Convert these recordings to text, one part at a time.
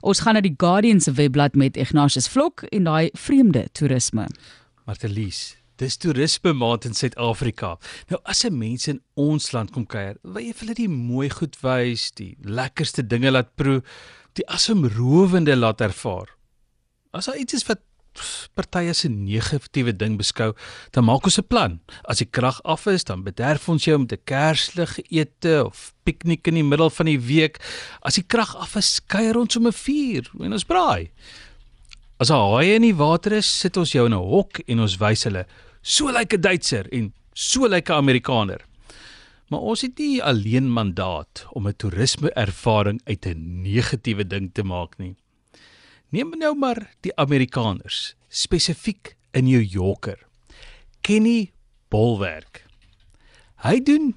Ons gaan na die Guardian se webblad met Ignatius Vlok en daai vreemde toerisme. Martelies, dis toerisme maand in Suid-Afrika. Nou as 'n mens in ons land kom kuier, wil jy vir hulle die mooi goed wys, die lekkerste dinge laat proe, die asemrowende laat ervaar. As daar iets is wat partye se negatiewe ding beskou, dan maak ons 'n plan. As die krag af is, dan bederf ons jou met 'n kerslig ete of piknik in die middel van die week. As die krag af is, kuier ons om 'n vuur en ons braai. As 'n haai in die water is, sit ons jou in 'n hok en ons wys hulle so lyk 'n Duitser en so lyk 'n Amerikaner. Maar ons het nie alleen mandaat om 'n toerisme ervaring uit 'n negatiewe ding te maak nie. Neem nou maar die Amerikaners, spesifiek in New Yorker. Kenny Bolwerk. Hy doen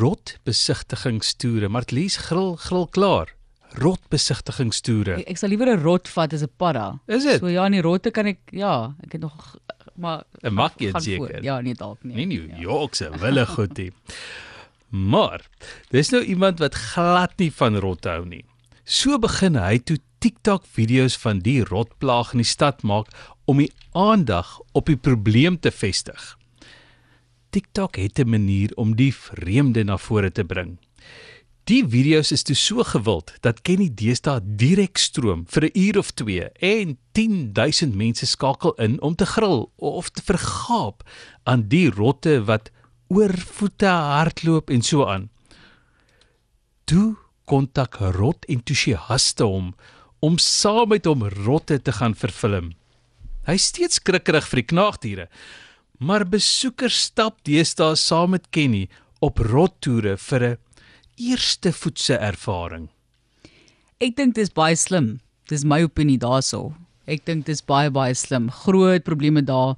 rot besigtigingstoere, maar Lies grill grill klaar. Rot besigtigingstoere. Ek, ek sal liewer 'n rot vat as 'n padda. Is dit? So ja, in die rotte kan ek ja, ek het nog maar 'n makkie seker. Ja, nee dalk nie. Nie New York se wille goed nie. Maar dis nou iemand wat glad nie van rot hou nie. So begin hy toe TikTok video's van die rotplaag in die stad maak om die aandag op die probleem te vestig. TikTok het 'n manier om die vreemde na vore te bring. Die video's is toe so gewild dat Kenny deesdae direk stroom vir 'n uur of 2 en 10000 mense skakel in om te grill of te vergaap aan die rotte wat oor voete hardloop en so aan. Toe kontak rot entoesiaste hom om saam met hom rotte te gaan vervilm. Hy is steeds skrikkerig vir die knaagdiere, maar besoekers stap deesdae saam met Kenny op rottoere vir 'n eerste voetse ervaring. Ek dink dis baie slim. Dis my opinie daaroor. Ek dink dis baie baie slim. Groot probleme daar.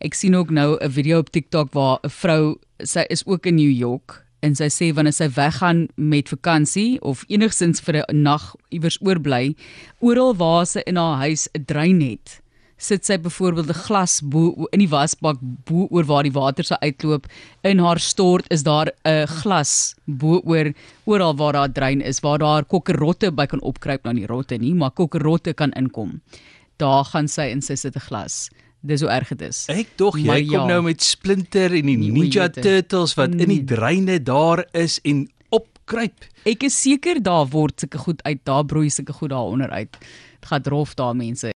Ek sien ook nou 'n video op TikTok waar 'n vrou, sy is ook in New York en sy sê wanneer sy weggaan met vakansie of enigstens vir 'n nag iewers oorbly, oral waar sy in haar huis 'n drein het, sit sy byvoorbeeld 'n glas bo in die wasbak bo oor waar die water sou uitloop. In haar stort is daar 'n glas bo oor oral waar daar 'n drein is waar daar kokkerotte by kan opkruip nou nie rotte nie, maar kokkerotte kan inkom. Daar gaan sy in sy sit 'n glas. Dis hoe erg dit is. Ek dog jy Maar kom ja. nou met Splinter en die Ninja dit. Turtles wat in die dreine daar is en opkruip. Ek is seker daar word sulke goed uit, daar broei sulke goed daaronder uit. Dit gaan rof daar mense.